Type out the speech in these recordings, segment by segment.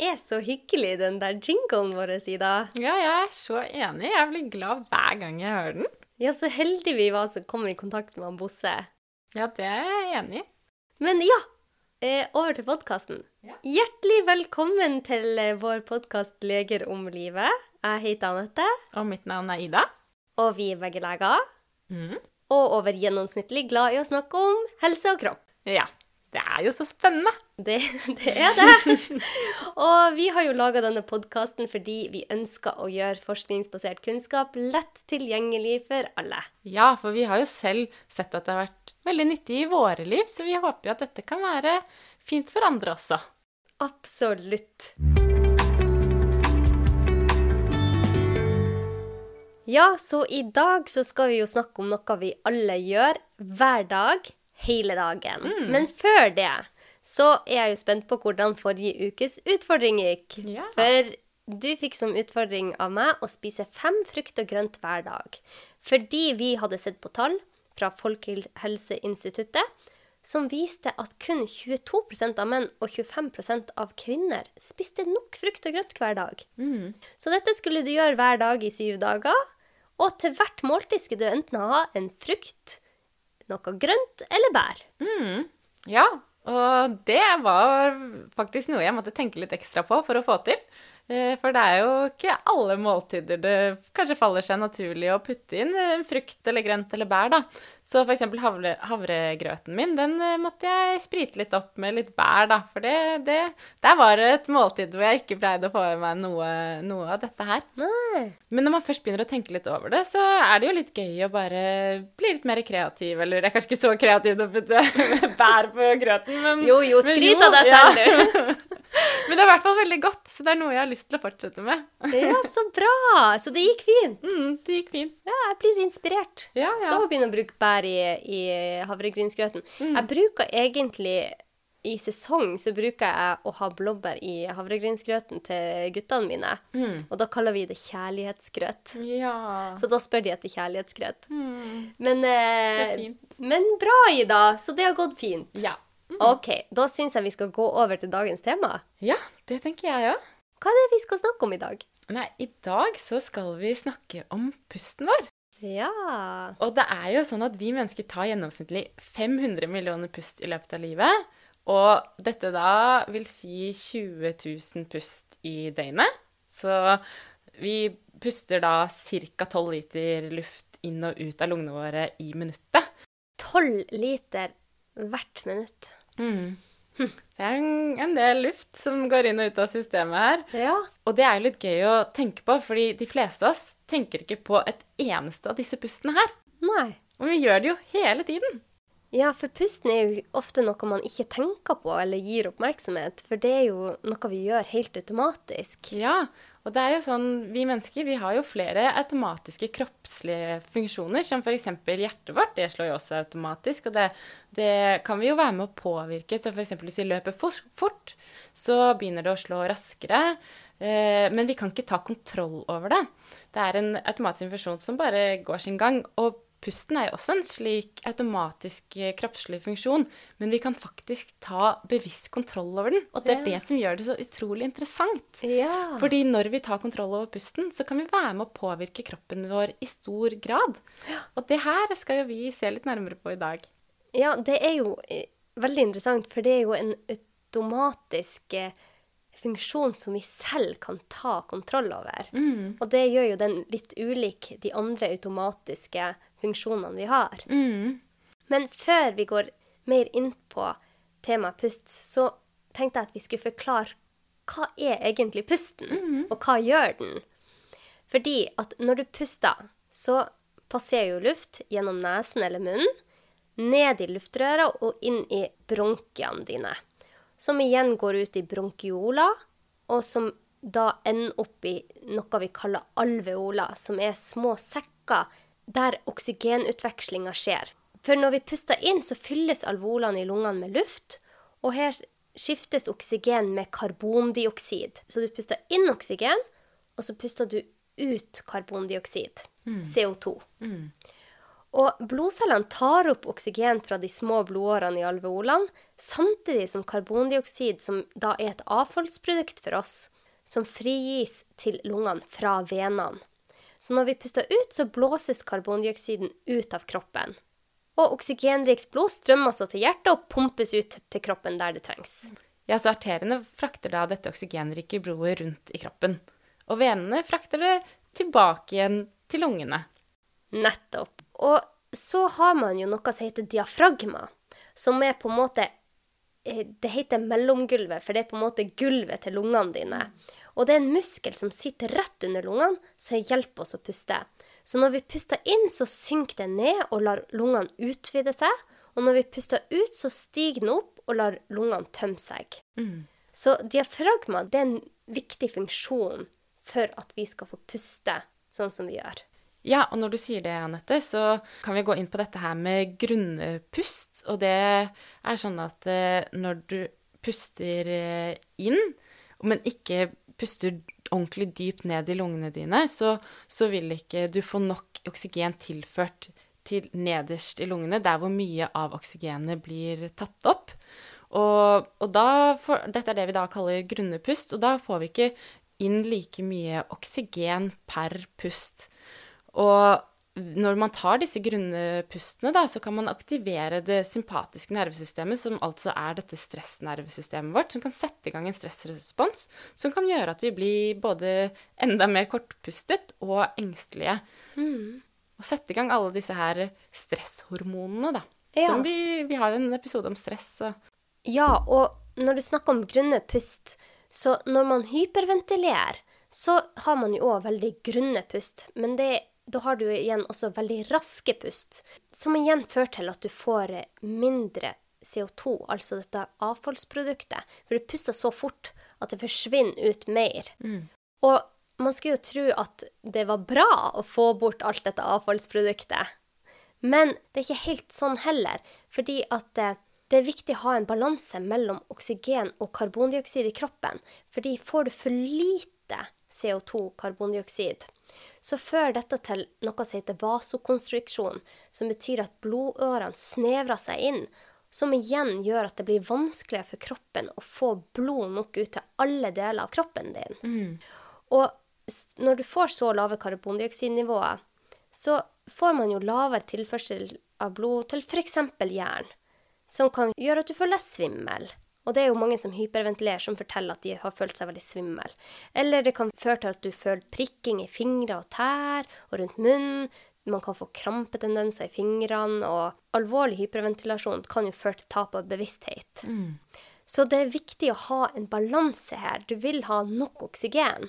er så hyggelig, den der jinglen vår, Ida. Ja, jeg er så enig. Jeg blir glad hver gang jeg hører den. Ja, så heldig vi var som kom i kontakt med han Bosse. Ja, det er jeg enig i. Men ja, eh, over til podkasten. Ja. Hjertelig velkommen til eh, vår podkast 'Leger om livet'. Jeg heter Anette, Og mitt navn er Ida. og vi er begge leger. Mm. Og over gjennomsnittlig glad i å snakke om helse og kropp. Ja. Det er jo så spennende. Det, det er det. og vi har jo laga denne podkasten fordi vi ønsker å gjøre forskningsbasert kunnskap lett tilgjengelig for alle. Ja, for vi har jo selv sett at det har vært veldig nyttig i våre liv, så vi håper jo at dette kan være fint for andre også. Absolutt. Ja, så i dag så skal vi jo snakke om noe vi alle gjør hver dag, hele dagen. Men før det så er jeg jo spent på hvordan forrige ukes utfordring gikk. Ja. For du fikk som utfordring av meg å spise fem frukt og grønt hver dag. Fordi vi hadde sett på tall fra Folkehelseinstituttet som viste at kun 22% av menn og 25% av kvinner spiste nok frukt og grønt hver dag. Så dette skulle du gjøre hver dag i syv dager. Og til hvert måltid skulle du enten ha en frukt, noe grønt eller bær. Ja, og det var faktisk noe jeg måtte tenke litt ekstra på for å få til. Eh, For det er jo ikke alle måltider det kanskje faller seg naturlig å putte inn eh, frukt eller grønt eller bær, da. Så eksempel havre, havregrøten min, den eh, måtte jeg sprite litt opp med litt bær, da. For det, det Der var det et måltid hvor jeg ikke pleide å få i meg noe, noe av dette her. Nei. Men når man først begynner å tenke litt over det, så er det jo litt gøy å bare bli litt mer kreativ. Eller det er kanskje ikke så kreativt å putte bær på grøten, men Jo, jo, skryt av deg selv, du. men det er i hvert fall veldig godt, så det er noe jeg har lyst til å fortsette med. Ja, så bra! Så det gikk fint. Mm, det gikk fint. Ja, jeg blir inspirert. Ja, Skal ja. jo begynne å bruke bær i, i havregrynsgrøten. Jeg bruker egentlig i sesong så bruker jeg å ha blåbær i havregrynsgrøten til guttene mine. Og da kaller vi det kjærlighetsgrøt. Ja. Så da spør de etter kjærlighetsgrøt. Mm, Men, eh, men bra, Ida. Så det har gått fint. ja. OK, da syns jeg vi skal gå over til dagens tema. Ja, det tenker jeg òg. Hva er det vi skal snakke om i dag? Nei, i dag så skal vi snakke om pusten vår. Ja Og det er jo sånn at vi mennesker tar gjennomsnittlig 500 millioner pust i løpet av livet. Og dette da vil si 20 000 pust i døgnet. Så vi puster da ca. 12 liter luft inn og ut av lungene våre i minuttet. Tolv liter hvert minutt. Det er en, del luft som går inn og ut av systemet her. Ja. Og det er jo litt gøy å tenke på, fordi de fleste av oss tenker ikke på et eneste av disse pustene her. Nei. Og vi gjør det jo hele tiden. Ja, for pusten er jo ofte noe man ikke tenker på eller gir oppmerksomhet, for det er jo noe vi gjør helt automatisk. Ja, og det er jo sånn, vi mennesker vi har jo flere automatiske kroppslige funksjoner, som f.eks. hjertet vårt. Det slår jo også automatisk, og det, det kan vi jo være med å påvirke. Så f.eks. hvis vi løper for- fort, så begynner det å slå raskere. Eh, men vi kan ikke ta kontroll over det. Det er en automatisk funksjon som bare går sin gang. og Pusten er jo også en slik automatisk eh, kroppslig funksjon, men vi kan faktisk ta bevisst kontroll over den. Og det er Ja. det som gjør det så utrolig interessant. Ja. Fordi når vi tar kontroll over pusten, så kan vi være med å påvirke kroppen vår i stor grad. Og det her skal jo vi se litt nærmere på i dag. ja, det er jo eh, veldig interessant, for det er jo en automatisk eh, funksjon som vi selv kan ta kontroll over. Og det gjør jo den litt ulik de andre automatiske funksjonene vi har. Men før vi går mer inn på temaet pust, så tenkte jeg at vi skulle forklare hva er egentlig pusten, og hva gjør den? Fordi at når du puster, så passerer jo luft gjennom nesen eller munnen, ned i luftrøra og inn i bronkiene dine. Som igjen går ut i bronkiola, og som da ender opp i noe vi kaller alveola, som er små sekker der oksygenutvekslinga skjer. For når vi puster inn, så fylles alveolene i lungene med luft, og her skiftes oksygen med karbondioksid. Så du puster inn oksygen, og så puster du ut karbondioksid, CO2. Og blodcellene tar opp oksygen fra de små blodårene i alveolene, samtidig som karbondioksid, som da er et avfallsprodukt for oss, som frigis til lungene fra venene. Så når vi puster ut, så blåses karbondioksiden ut av kroppen. Og oksygenrikt blod strømmer så til hjertet og pumpes ut til kroppen der det trengs. Ja, så arteriene frakter da dette oksygenrike blodet rundt i kroppen. Og venene frakter det tilbake igjen til lungene. Nettopp. Og så har man jo noe som heter diafragma, som er på en måte Det heter mellomgulvet, for det er på en måte gulvet til lungene dine. Og det er en muskel som sitter rett under lungene, som hjelper oss å puste. Så når vi puster inn, så synker det ned og lar lungene utvide seg. Og når vi puster ut, så stiger den opp og lar lungene tømme seg. Mm. Så diafragma det er en viktig funksjon for at vi skal få puste sånn som vi gjør. Ja, og når du sier det, Anette, så kan vi gå inn på dette her med grunnpust. Og det er sånn at eh, når du puster eh, inn, men ikke puster ordentlig dypt ned i lungene dine, så, så vil ikke du få nok oksygen tilført til nederst i lungene, der hvor mye av oksygenet blir tatt opp. Og, og får, Dette er det vi da kaller grunnepust, og da får vi ikke inn like mye oksygen per pust. Og når man tar disse grunnpustene, da, så kan man aktivere det sympatiske nervesystemet, som altså er dette stressnervesystemet vårt, som kan sette i gang en stressrespons som kan gjøre at vi blir både enda mer kortpustet og engstelige. Mm. Og sette i gang alle disse her stresshormonene, da. Ja. Som vi, vi har jo en episode om stress. Så. Ja, og når du snakker om grunne pust, så når man hyperventilerer, så har man jo òg veldig grunne pust. Men det, da har du igjen også veldig raske pust, som igjen fører til at du får mindre CO2, altså dette avfallsproduktet. For du puster så fort at det forsvinner ut mer. Mm. Og man skulle jo tro at det var bra å få bort alt dette avfallsproduktet. Men det er ikke helt sånn heller, fordi at eh, det er viktig å ha en balanse mellom oksygen og karbondioksid i kroppen, fordi får du for lite CO2, karbondioksid, så fører dette til noe som heter vasokonstruksjon, som betyr at blodårene snevrer seg inn, som igjen gjør at det blir vanskeligere for kroppen å få blod nok ut til alle deler av kroppen din. Mm. Og når du får så lave karbondioksidnivåer, så får man jo lavere tilførsel av blod til f.eks. jern som kan gjøre at du føler deg svimmel. Og det er jo mange som hyperventilerer, som forteller at de har følt seg veldig svimmel. Eller det kan føre til at du føler prikking i fingre og tær og rundt munnen. Man kan få krampetendenser i fingrene, og alvorlig hyperventilasjon kan jo føre til tap av bevissthet. Mm. Så det er viktig å ha en balanse her. Du vil ha nok oksygen,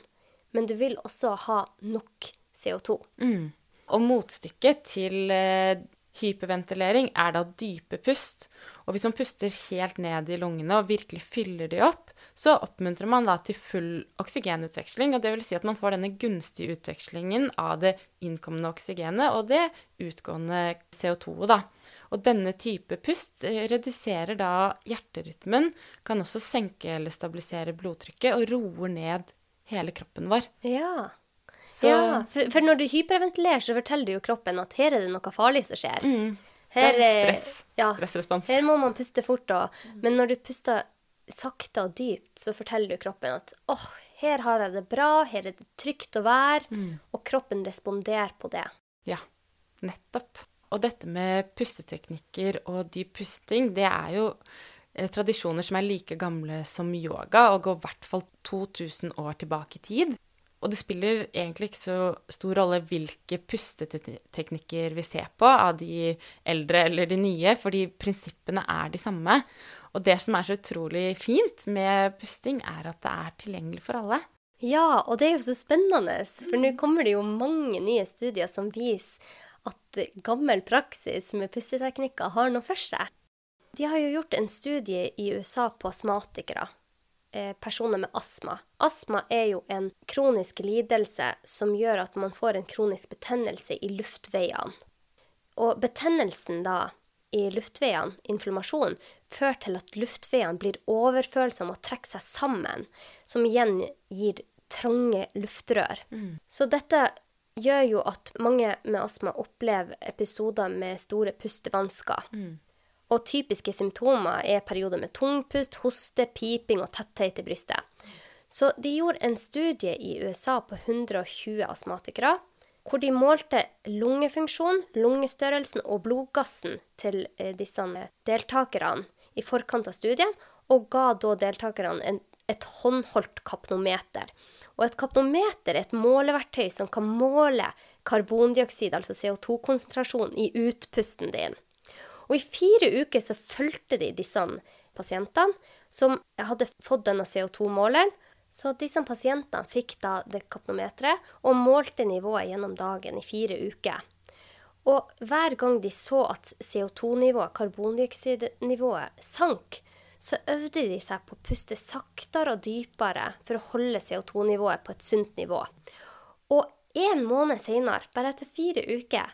men du vil også ha nok CO2. Mm. Og motstykket til eh, hyperventilering er da dype pust. Og hvis man puster helt ned i lungene og virkelig fyller de opp, så oppmuntrer man da til full oksygenutveksling. Og det vil si at man får denne gunstige utvekslingen av det innkommende oksygenet og det utgående CO2-et, da. Og denne type pust eh, reduserer da hjerterytmen, kan også senke eller stabilisere blodtrykket og roer ned hele kroppen vår. Ja. Så... Ja, for, for, når du hyperventilerer, så forteller du jo kroppen at her er det noe farlig som skjer. Mm. Her, det er stress. Ja, Stressrespons. Her må man puste fort. Da. men når du puster sakte og dypt, så forteller du kroppen at åh, oh, her har jeg det bra, her er det trygt å være. Mm. Og kroppen responderer på det. Ja, nettopp. Og dette med pusteteknikker og dyp pusting, det er jo eh, tradisjoner som er like gamle som yoga, og går i hvert fall 2000 år tilbake i tid. Og det spiller egentlig ikke så stor rolle hvilke pusteteknikker vi ser på, av de eldre eller de nye, fordi prinsippene er de samme. Og det som er så utrolig fint med pusting, er at det er tilgjengelig for alle. Ja, og det er jo så spennende, for nå kommer det jo mange nye studier som viser at gammel praksis med pusteteknikker har noe for seg. De har jo gjort en studie i USA på astmatikere personer med astma. Astma er jo en kronisk lidelse som gjør at man får en kronisk betennelse i luftveiene. Og betennelsen da i luftveiene, inflammasjon, fører til at luftveiene blir overfølsomme og trekker seg sammen, som igjen gir trange luftrør. Mm. Så dette gjør jo at mange med astma opplever episoder med store pustevansker. Og typiske symptomer er perioder med tungpust, hoste, piping og tetthet i brystet. Så de gjorde en studie i USA på 120 astmatikere, hvor de målte lungefunksjon, lungestørrelsen og blodgassen til eh, disse deltakerne i forkant av studien, og ga da deltakerne en, et håndholdt kapnometer. Og et kapnometer er et måleverktøy som kan måle karbondioksid, altså CO2-konsentrasjon, i utpusten din. Og i fire uker så fulgte de disse pasientene som hadde fått denne CO2-måleren. Så disse pasientene fikk da det kapnometeret og målte nivået gjennom dagen i fire uker. Og hver gang de så at CO2-nivået, karbondioksidnivået, sank, så øvde de seg på å puste saktere og dypere for å holde CO2-nivået på et sunt nivå. Og en måned senere, bare etter fire uker,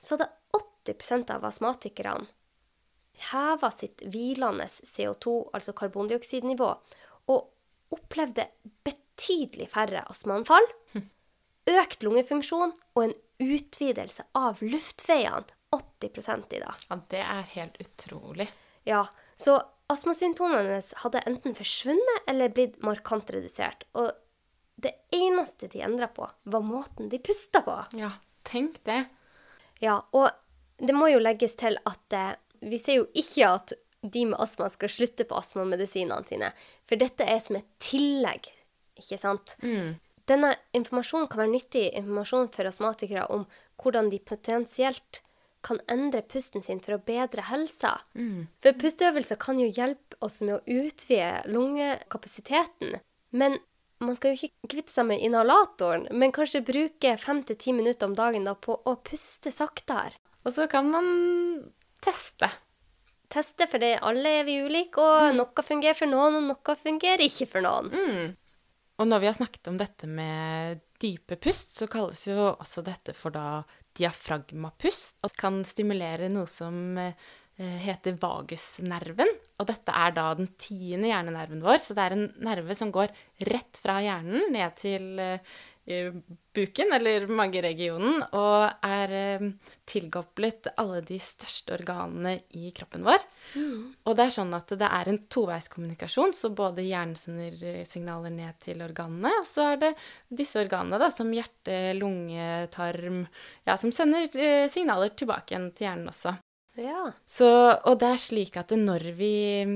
så hadde 80 av astmatikerne heva sitt hvilende CO2, altså karbondioksidnivå, og opplevde betydelig færre astmaanfall, økt lungefunksjon og en utvidelse av luftveiene. 80 i dag. Ja, det er helt utrolig. Ja, så astmasymptomene hennes hadde enten forsvunnet eller blitt markant redusert. Og det eneste de endra på, var måten de pusta på. Ja, tenk det. Ja, og det må jo legges til at eh, vi ser jo ikke at de med astma skal slutte på astmamedisinene sine, for dette er som et tillegg, ikke sant? Denne informasjonen kan være nyttig informasjon for astmatikere om hvordan de potensielt kan endre pusten sin for å bedre helsa. For pusteøvelser kan jo hjelpe oss med å utvide lungekapasiteten. Men man skal jo ikke kvitte seg med inhalatoren, men kanskje bruke fem til ti minutter om dagen da på å puste saktere. Og så kan man teste. Teste, for det, alle er vi ulike, og noe fungerer for noen, og noe fungerer ikke for noen. Og når vi har snakket om dette med dype pust, så kalles jo også dette for da diafragmapust. Og kan stimulere noe som eh, heter vagusnerven. Og dette er da den tiende hjernenerven vår, så det er en nerve som går rett fra hjernen ned til eh, buken, eller mageregionen, og er eh, tilkoblet alle de største organene i kroppen vår. Og det er sånn at det er en toveiskommunikasjon, så både hjernen sender eh, signaler ned til organene, og så er det disse organene da, som hjerte, lunge, tarm, ja, som sender eh, signaler tilbake igjen til hjernen også. Ja. Så, og det er slik at når vi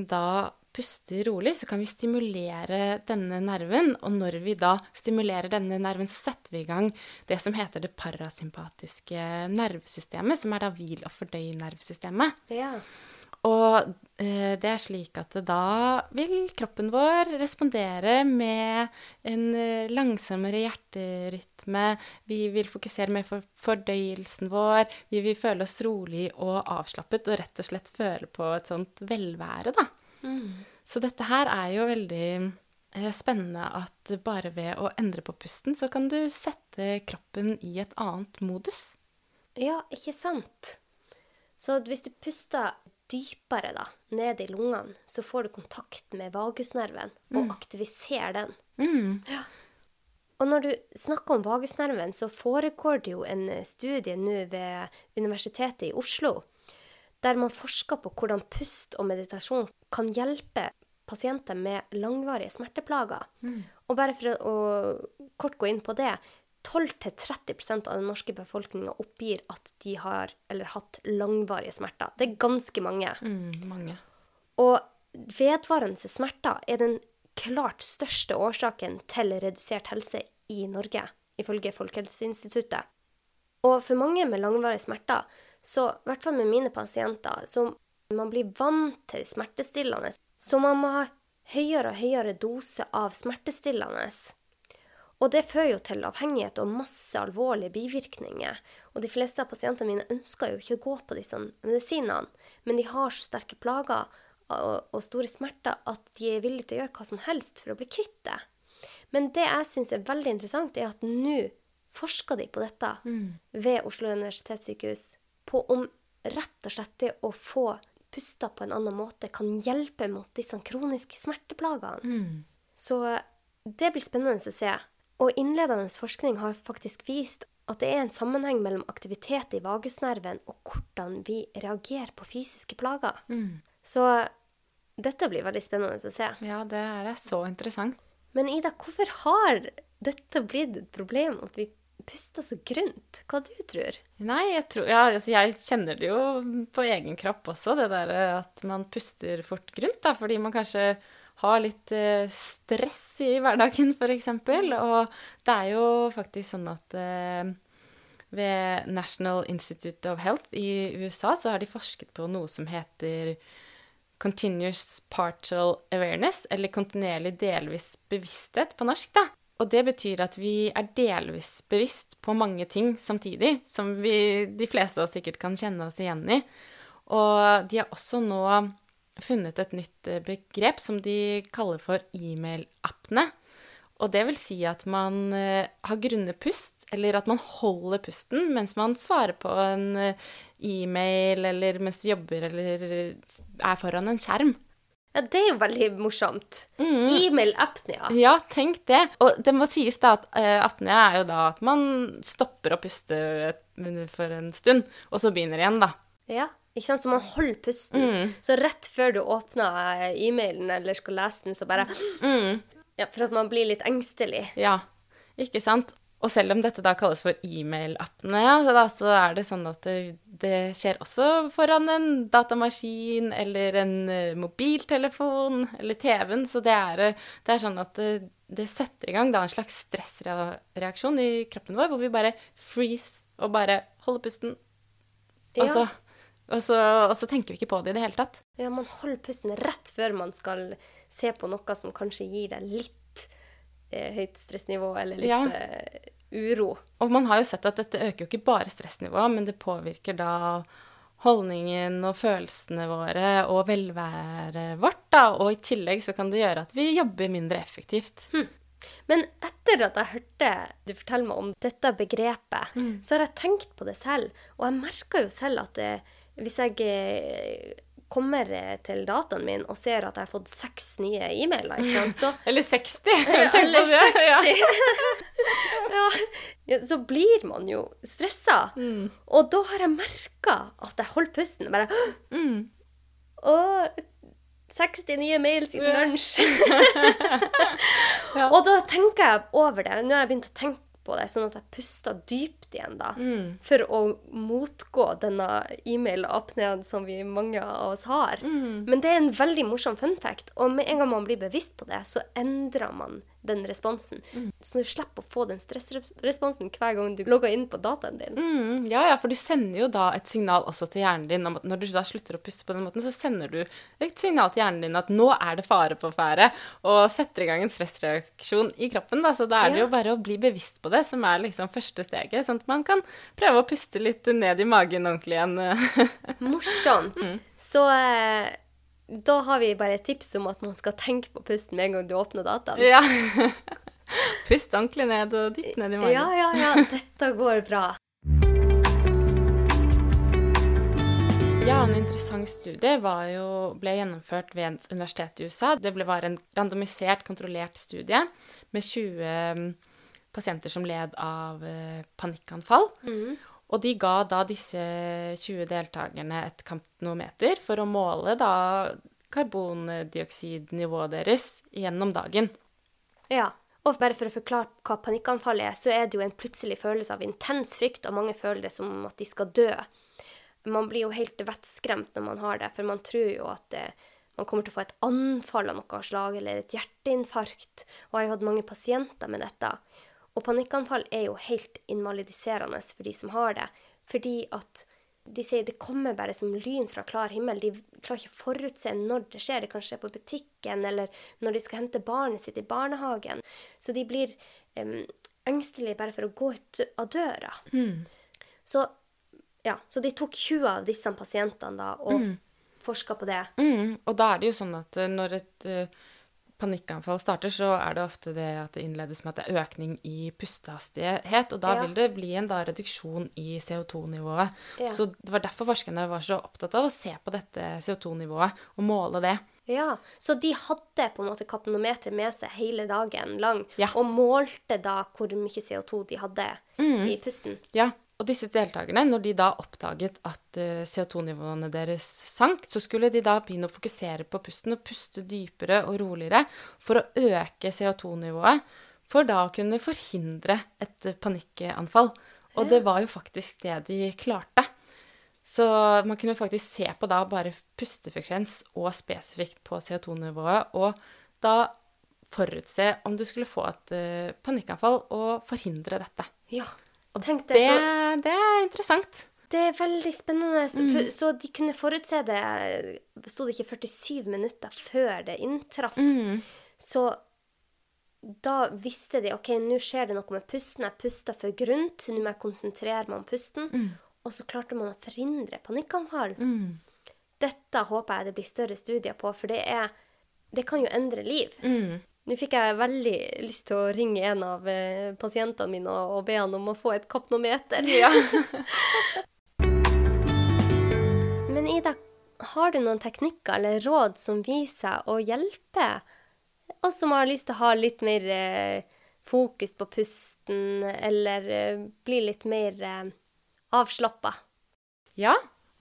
da puster rolig, så kan vi stimulere denne nerven. Og når vi da stimulerer denne nerven, så setter vi i gang det som heter det parasympatiske nervesystemet, som er da hvil- og fordøy-nervesystemet. ja. Og eh, det er slik at da vil kroppen vår respondere med en eh, langsommere hjerterytme. Vi vil fokusere mer på fordøyelsen vår. Vi vil føle oss rolig og avslappet og rett og slett føle på et sånt velvære, da. Så dette her er jo veldig eh, spennende at bare ved å endre på pusten, så kan du sette kroppen i et annet modus. Ja, ikke sant? Så hvis du puster dypere da, ned i lungene, så får du kontakt med vagusnerven og aktiviserer den. Mm. Og når du snakker om vagusnerven, så foregår det jo en eh, studie nå ved Universitetet i Oslo, der man forsker på hvordan pust og meditasjon kan hjelpe pasienter med langvarige smerteplager. Og bare for å kort gå inn på det, 12-30% av den norske befolkninga oppgir at de har eller hatt langvarige smerter. Det er ganske mange. Mm, mange. Og vedvarende smerter er den klart største årsaken til redusert helse i Norge, ifølge Folkehelseinstituttet. Og for mange med langvarige smerter, så i hvert fall med mine pasienter, så man blir vant til smertestillende, så man må ha høyere og høyere dose av smertestillende. Og det fører jo til avhengighet og masse alvorlige bivirkninger. Og de fleste av pasientene mine ønsker jo ikke å gå på disse medisinene, men de har så sterke plager og, store smerter at de er villige til å gjøre hva som helst for å bli kvitt det. Men det jeg syns er veldig interessant, er at nå forsker de på dette ved Oslo universitetssykehus, på om rett og slett det å få pusta på en annen måte kan hjelpe mot disse kroniske smerteplagene. Så det blir spennende å se. Og innledende forskning har faktisk vist at det er en sammenheng mellom aktivitet i vagusnerven og hvordan vi reagerer på fysiske plager. Så dette blir veldig spennende å se. Ja, det er så interessant. Men Ida, hvorfor har dette blitt et problem at vi puster så grunt? Hva du tror? Nei, jeg tror Ja, altså jeg kjenner det jo på egen kropp også, det der at man puster fort grunt, da, fordi man kanskje har litt eh, stress i hverdagen, f.eks. Og det er jo faktisk sånn at eh, ved National Institute of Health i USA så har de forsket på noe som heter Continuous Partial Awareness, eller kontinuerlig delvis bevissthet på norsk, da. Og det betyr at vi er delvis bevisst på mange ting samtidig, som vi, de fleste av oss sikkert kan kjenne oss igjen i. Og de har også nå funnet et nytt eh, begrep som de kaller for e-mail-appene. Og det vil si at man eh, har grunne pust, eller at man holder pusten mens man svarer på en eh, e-mail, eller mens du jobber, eller er foran en skjerm. Ja, det er jo veldig morsomt. E-mail-apnea. Ja, tenk det. Og det må sies da at uh, apnea er jo da at man stopper å puste for en stund, og så begynner igjen, da. Ja, ikke sant? Så man holder pusten. Så rett før du åpner eh, e-mailen eller skal lese den, så bare Ja, for at man blir litt engstelig. Ja, ikke sant? Og selv om dette da kalles for e-mail-appene, ja, så er det sånn at det, det skjer også foran en datamaskin eller en eh, mobiltelefon eller TV-en. Så det er, eh, det er sånn at det, det setter i gang da en slags stressreaksjon i kroppen vår, hvor vi bare freeze og bare holder pusten. Og, Ja. så, og, så, og så tenker vi ikke på det i det hele tatt. Ja, man holder pusten rett før man skal se på noe som kanskje gir deg litt eh, høyt stressnivå eller litt Ja. eh, uro. Og man har jo sett at dette øker jo ikke bare stressnivået, men det påvirker da holdningen og følelsene våre og velværet vårt, da. Og i tillegg så kan det gjøre at vi jobber mindre effektivt. Men etter at jeg hørte du fortelle meg om dette begrepet, så har jeg tenkt på det selv. Og jeg merker jo selv at det, hvis jeg eh, kommer eh, til dataen min og ser at jeg har fått seks nye e-mailer, så Eller 60! tenk Eller 60! Ja. ja. ja, så blir man jo stressa. Mm. Og da har jeg merka at jeg holder pusten. Bare Mm. Å, 60 nye mail siden Ja. lunsj. Ja. Og da tenker jeg over det. Nå har jeg begynt å tenke på det, sånn at jeg puster dypt igjen da. Mm. For å motgå denne e-mail-apneen som vi mange av oss har. Mm. Men det er en veldig morsom fun fact, og med en gang man blir bevisst på det, så endrer man den responsen. Mm. Så du slipper å få den stressresponsen hver gang du logger inn på dataen din. Mm, ja, ja, for du sender jo da et signal også til hjernen din om at når du da slutter å puste på den måten, så sender du et signal til hjernen din at nå er det fare på ferde, og setter i gang en stressreaksjon i kroppen. Da. Så da er det Ja. jo bare å bli bevisst på det som er liksom første steget, sånn at man kan prøve å puste litt ned i magen ordentlig igjen. Morsomt. Mm. Så eh, da har vi bare et tips om at man skal tenke på pusten med en gang du åpner dataen. ja. Pust ordentlig ned og dypt ned i magen. Ja, ja, ja. Dette går bra. Ja, en interessant studie var jo, ble gjennomført ved et universitet i USA. Det ble, var en randomisert, kontrollert studie med 20 mm, pasienter som led av panikkanfall. panikkanfall. Og de ga da disse 20 deltakerne et kampnometer for å måle da karbondioksidnivået deres gjennom dagen. Ja. Og bare for å forklare hva panikkanfall er, så er det jo en plutselig følelse av intens frykt, og mange føler det som at de skal dø. Man blir jo helt vettskremt når man har det, for man tror jo at det, man kommer til å få et anfall av noe slag, eller et hjerteinfarkt. Og jeg har hatt mange pasienter med dette. Og panikkanfall er jo helt invalidiserende for de som har det, fordi at de sier det kommer bare som lyn fra klar himmel. De klarer ikke å forutse når det skjer. Det kan skje på butikken, eller når de skal hente barnet sitt i barnehagen. Så de blir um, engstelige bare for å gå ut av døra. Så, ja, så de tok 20 av disse pasientene da, og forska på det. Mm, og da er det jo sånn at eh, når et eh, panikkanfall starter, så er det ofte det at det innledes med at det er økning i pustehastighet, og da Ja. vil det bli en da reduksjon i CO2-nivået. Ja. Så det var derfor forskerne var så opptatt av å se på dette CO2-nivået og måle det. Ja, Så de hadde på en måte kapnometeret med seg hele dagen lang Ja. og målte da hvor mye CO2 de hadde Mm. i pusten? Ja, og disse deltakerne, når de da oppdaget at eh, CO2-nivåene deres sank, så skulle de da begynne å fokusere på pusten og puste dypere og roligere for å øke CO2-nivået, for da å kunne forhindre et eh, panikkanfall. Og det var jo faktisk det de klarte. Så man kunne faktisk se på da bare pustefrekvens og spesifikt på CO2-nivået, og da forutse om du skulle få et eh, panikkanfall, og forhindre dette. Ja. Tenk det, Det, så det er interessant. Det er veldig spennende. Så, Mm. så de kunne forutse det Sto det ikke 47 minutter før det inntraff? Mm. Så da visste de OK, nå skjer det noe med pusten. Jeg puster for grunt. Nå må jeg konsentrere meg om pusten. Mm. Og så klarte man å forhindre panikkanfall. Dette håper jeg det blir større studier på, for det er Det kan jo endre liv. Nå fikk jeg veldig lyst til å ringe en av eh, pasientene mine og, be han om å få et kapnometer. Men Ida, har du noen teknikker eller råd som viser seg å hjelpe oss som har lyst til å ha litt mer eh, fokus på pusten, eller eh, bli litt mer avslappa? Ja,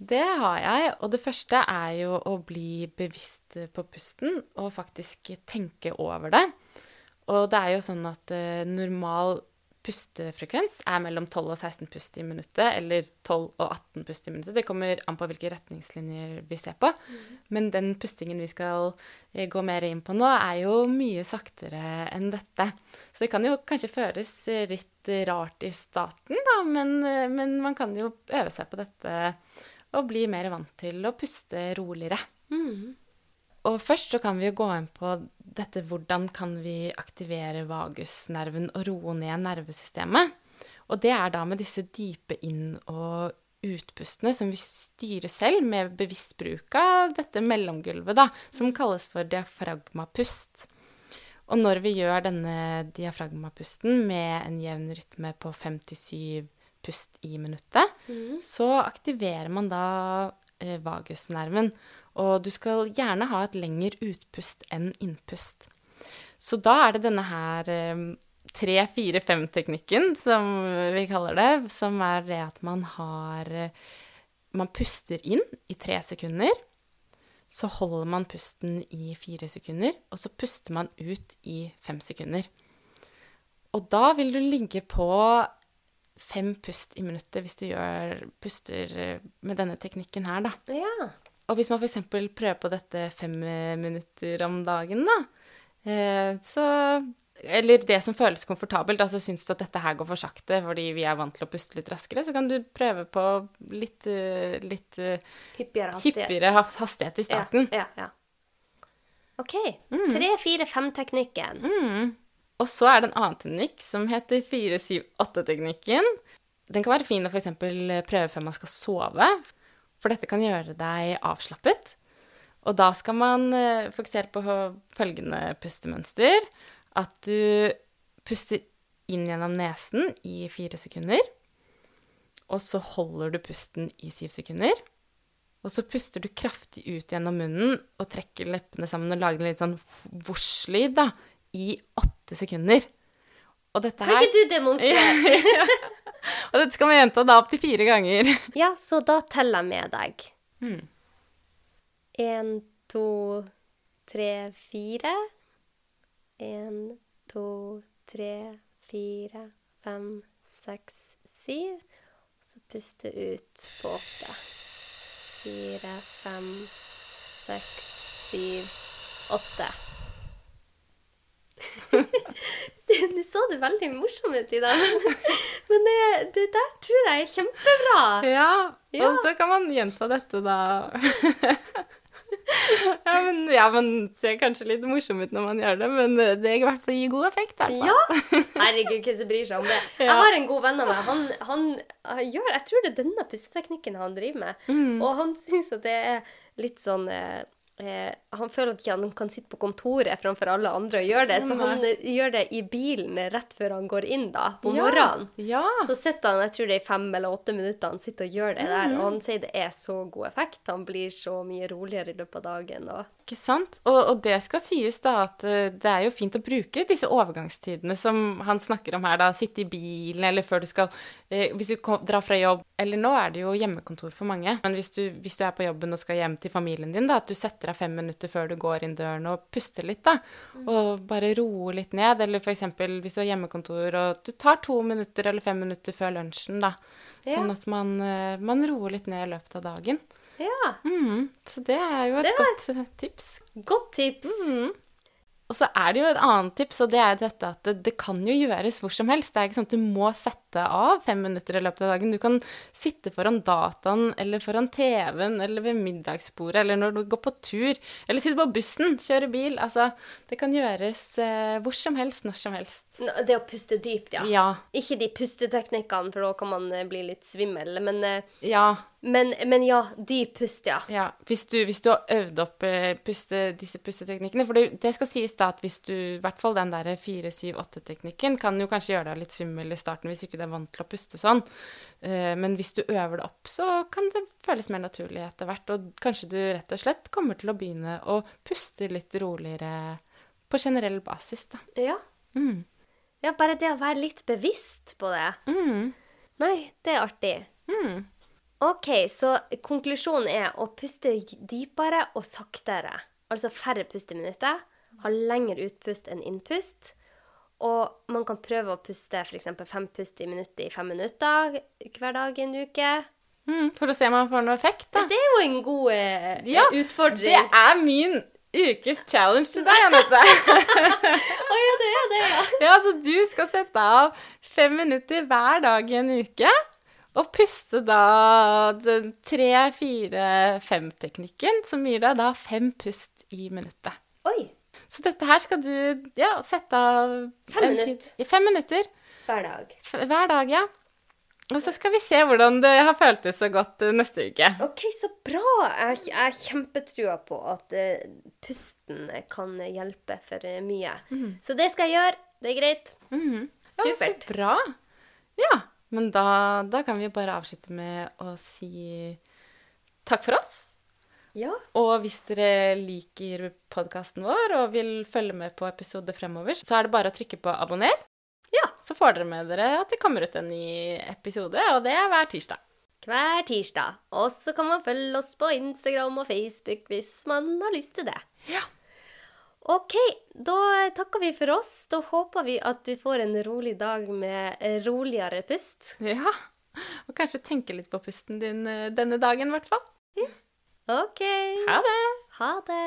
det har jeg. Og det første er jo å bli bevisst på pusten og faktisk tenke over det. Og det er jo sånn at eh, normal pustefrekvens er mellom 12 og 16 pust i minuttet, eller 12 og 18 pust i minuttet. Det kommer an på hvilke retningslinjer vi ser på. Men den pustingen vi skal eh, gå mer inn på nå, er jo mye saktere enn dette. Så det kan jo kanskje føles litt rart i starten, da, men, eh, men man kan jo øve seg på dette og bli mer vant til å puste roligere. Og først så kan vi jo gå inn på dette hvordan kan vi aktivere vagusnerven og roe ned nervesystemet. Og det er da med disse dype inn- og utpustene som vi styrer selv med bevisst bruk av dette mellomgulvet, da, som kalles for diafragmapust. Og når vi gjør denne diafragmapusten med en jevn rytme på 5-7 pust i minuttet, så aktiverer man da eh, vagusnerven. Og du skal gjerne ha et lengre utpust enn innpust. Så da er det denne her eh, 3-4-5-teknikken, som vi kaller det, som er det at man har eh, Man puster inn i tre sekunder. Så holder man pusten i fire sekunder, og så puster man ut i fem sekunder. Og da vil du ligge på fem pust i minuttet hvis du gjør, puster eh, med denne teknikken her, da. Ja. Og hvis man f.eks. prøver på dette fem eh, minutter om dagen, da, eh, så Eller det som føles komfortabelt, altså syns du at dette her går for sakte fordi vi er vant til å puste litt raskere, så kan du prøve på litt, eh, litt Hyppigere hastighet. hyppigere hastighet i starten. Ja, ja, ja. OK. Tre-fire-fem-teknikken. Mm. Og så er det en annen teknikk som heter 4-7-8-teknikken. Den kan være fin å f.eks. prøve før man skal sove, for dette kan gjøre deg avslappet. Og da skal man eh, fokusere på følgende pustemønster. At du puster inn gjennom nesen i fire sekunder. Og så holder du pusten i syv sekunder. Og så puster du kraftig ut gjennom munnen og trekker leppene sammen og lager en litt sånn vosj-lyd da, i åtte sekunder. Og dette Kan ikke du demonstrere? Og dette skal man gjenta da opptil fire ganger. Ja, så da teller jeg med deg. Mm. To, tre, fire. Én, to, tre, fire, fem, seks, syv. Så puste ut på åtte. Fire, fem, seks, syv, åtte. Nå så du veldig morsom ut i dag, men, men det, det der tror jeg er kjempebra. Ja, Ja. og så kan man gjenta dette da. ja, men, ja, man ser kanskje litt morsom ut når man gjør det, men det i hvert fall gir god effekt. i. Ja! Herregud, hvem som bryr seg om det? Jeg har en god venn av meg. Han, han, han gjør, Jeg tror det er denne pusteteknikken han driver med. Mm. Og han syns at det er litt sånn eh, Han føler at ikke han kan sitte på kontoret framfor alle andre og gjøre det, så han eh, gjør det i bilen rett før han går inn da, på morgenen. Ja. Så sitter han jeg tror det er i fem eller åtte minutter han sitter og gjør det der, Mm. og han sier det er så god effekt. Han blir så mye roligere i løpet av dagen. og Ikke sant? Og, og, det skal sies da at uh, det er jo fint å bruke disse overgangstidene som han snakker om her, da. Sitte i bilen, eller før du skal eh, Hvis du kom, drar fra jobb Eller nå er det jo hjemmekontor for mange. Men hvis du, hvis du, er på jobben og skal hjem til familien din, da, at du setter deg fem minutter før du går inn døren og puster litt, da. Mm. Og bare roer litt ned. Eller f.eks. hvis du har hjemmekontor og du tar to minutter eller fem minutter før lunsjen, da. Sånn at man, uh, man roer litt ned i løpet av dagen. Ja. Mm, så det er jo et var... godt eh, tips. Godt tips. Mm. Og så er det jo et annet tips, og det er dette at det, det, kan jo gjøres hvor som helst. Det er ikke sånn at du må sette av fem minutter i løpet av dagen. Du kan sitte foran dataen eller foran TV-en eller ved middagsbordet eller når du går på tur. Eller sitte på bussen, kjøre bil. Altså, det kan gjøres eh, hvor som helst, når som helst. Det å puste dypt, ja. ja. Ikke de pusteteknikkene, for da kan man eh, bli litt svimmel, men eh, Ja. Men, men, ja, dyp pust, ja. ja hvis, du, hvis, du, har øvd opp eh, puste, disse pusteteknikkene For det, det, skal sies da at hvis du I hvert fall den der 4-7-8-teknikken kan jo kanskje gjøre deg litt svimmel i starten hvis ikke du er vant til å puste sånn. Uh, men hvis du øver det opp, så kan det føles mer naturlig etter hvert. Og kanskje du rett og slett kommer til å begynne å puste litt roligere på generell basis, da. Ja. Mm. Ja, bare det å være litt bevisst på det. Mm. Nei, det er artig. Mm. OK, så konklusjonen er å puste dypere og saktere. Altså færre pusteminutter. Ha lengre utpust enn innpust. Og man kan prøve å puste f.eks. fem pust i minuttet i fem minutter hver dag i en uke. Mm, for å se om man får noe effekt, da. Det er jo en god eh, ja, utfordring. Det er min ukes challenge til deg, Anette. Å oh, ja, det er det, ja. ja. Så du skal sette av fem minutter hver dag i en uke. Og puste da den tre-fire-fem-teknikken, som gir deg da fem pust i minuttet. Oi. Så dette her skal du ja, sette av Fem minutter. Fem minutter. Hver dag. Hver dag, ja. Og så skal vi se hvordan det har føltes så godt uh, neste uke. OK, så bra. Jeg, har kjempetrua på at uh, pusten kan hjelpe for uh, mye. Mm. Så det skal jeg gjøre. Det er greit. Mm. Supert. Ja, så bra. Ja. Men da, da kan vi bare avslutte med å si takk for oss. Ja. Og hvis dere liker podkasten vår og vil følge med på episoder fremover, så er det bare å trykke på abonner. Ja. Så får dere med dere at det kommer ut en ny episode, og det er hver tirsdag. Hver tirsdag. Og så kan man følge oss på Instagram og Facebook hvis man har lyst til det. Ja. OK, da takker vi for oss. Da håper vi at du får en rolig dag med roligere pust. Ja, og kanskje tenke litt på pusten din eh, denne dagen, i hvert fall. Ja. OK. Ha det. Ha det.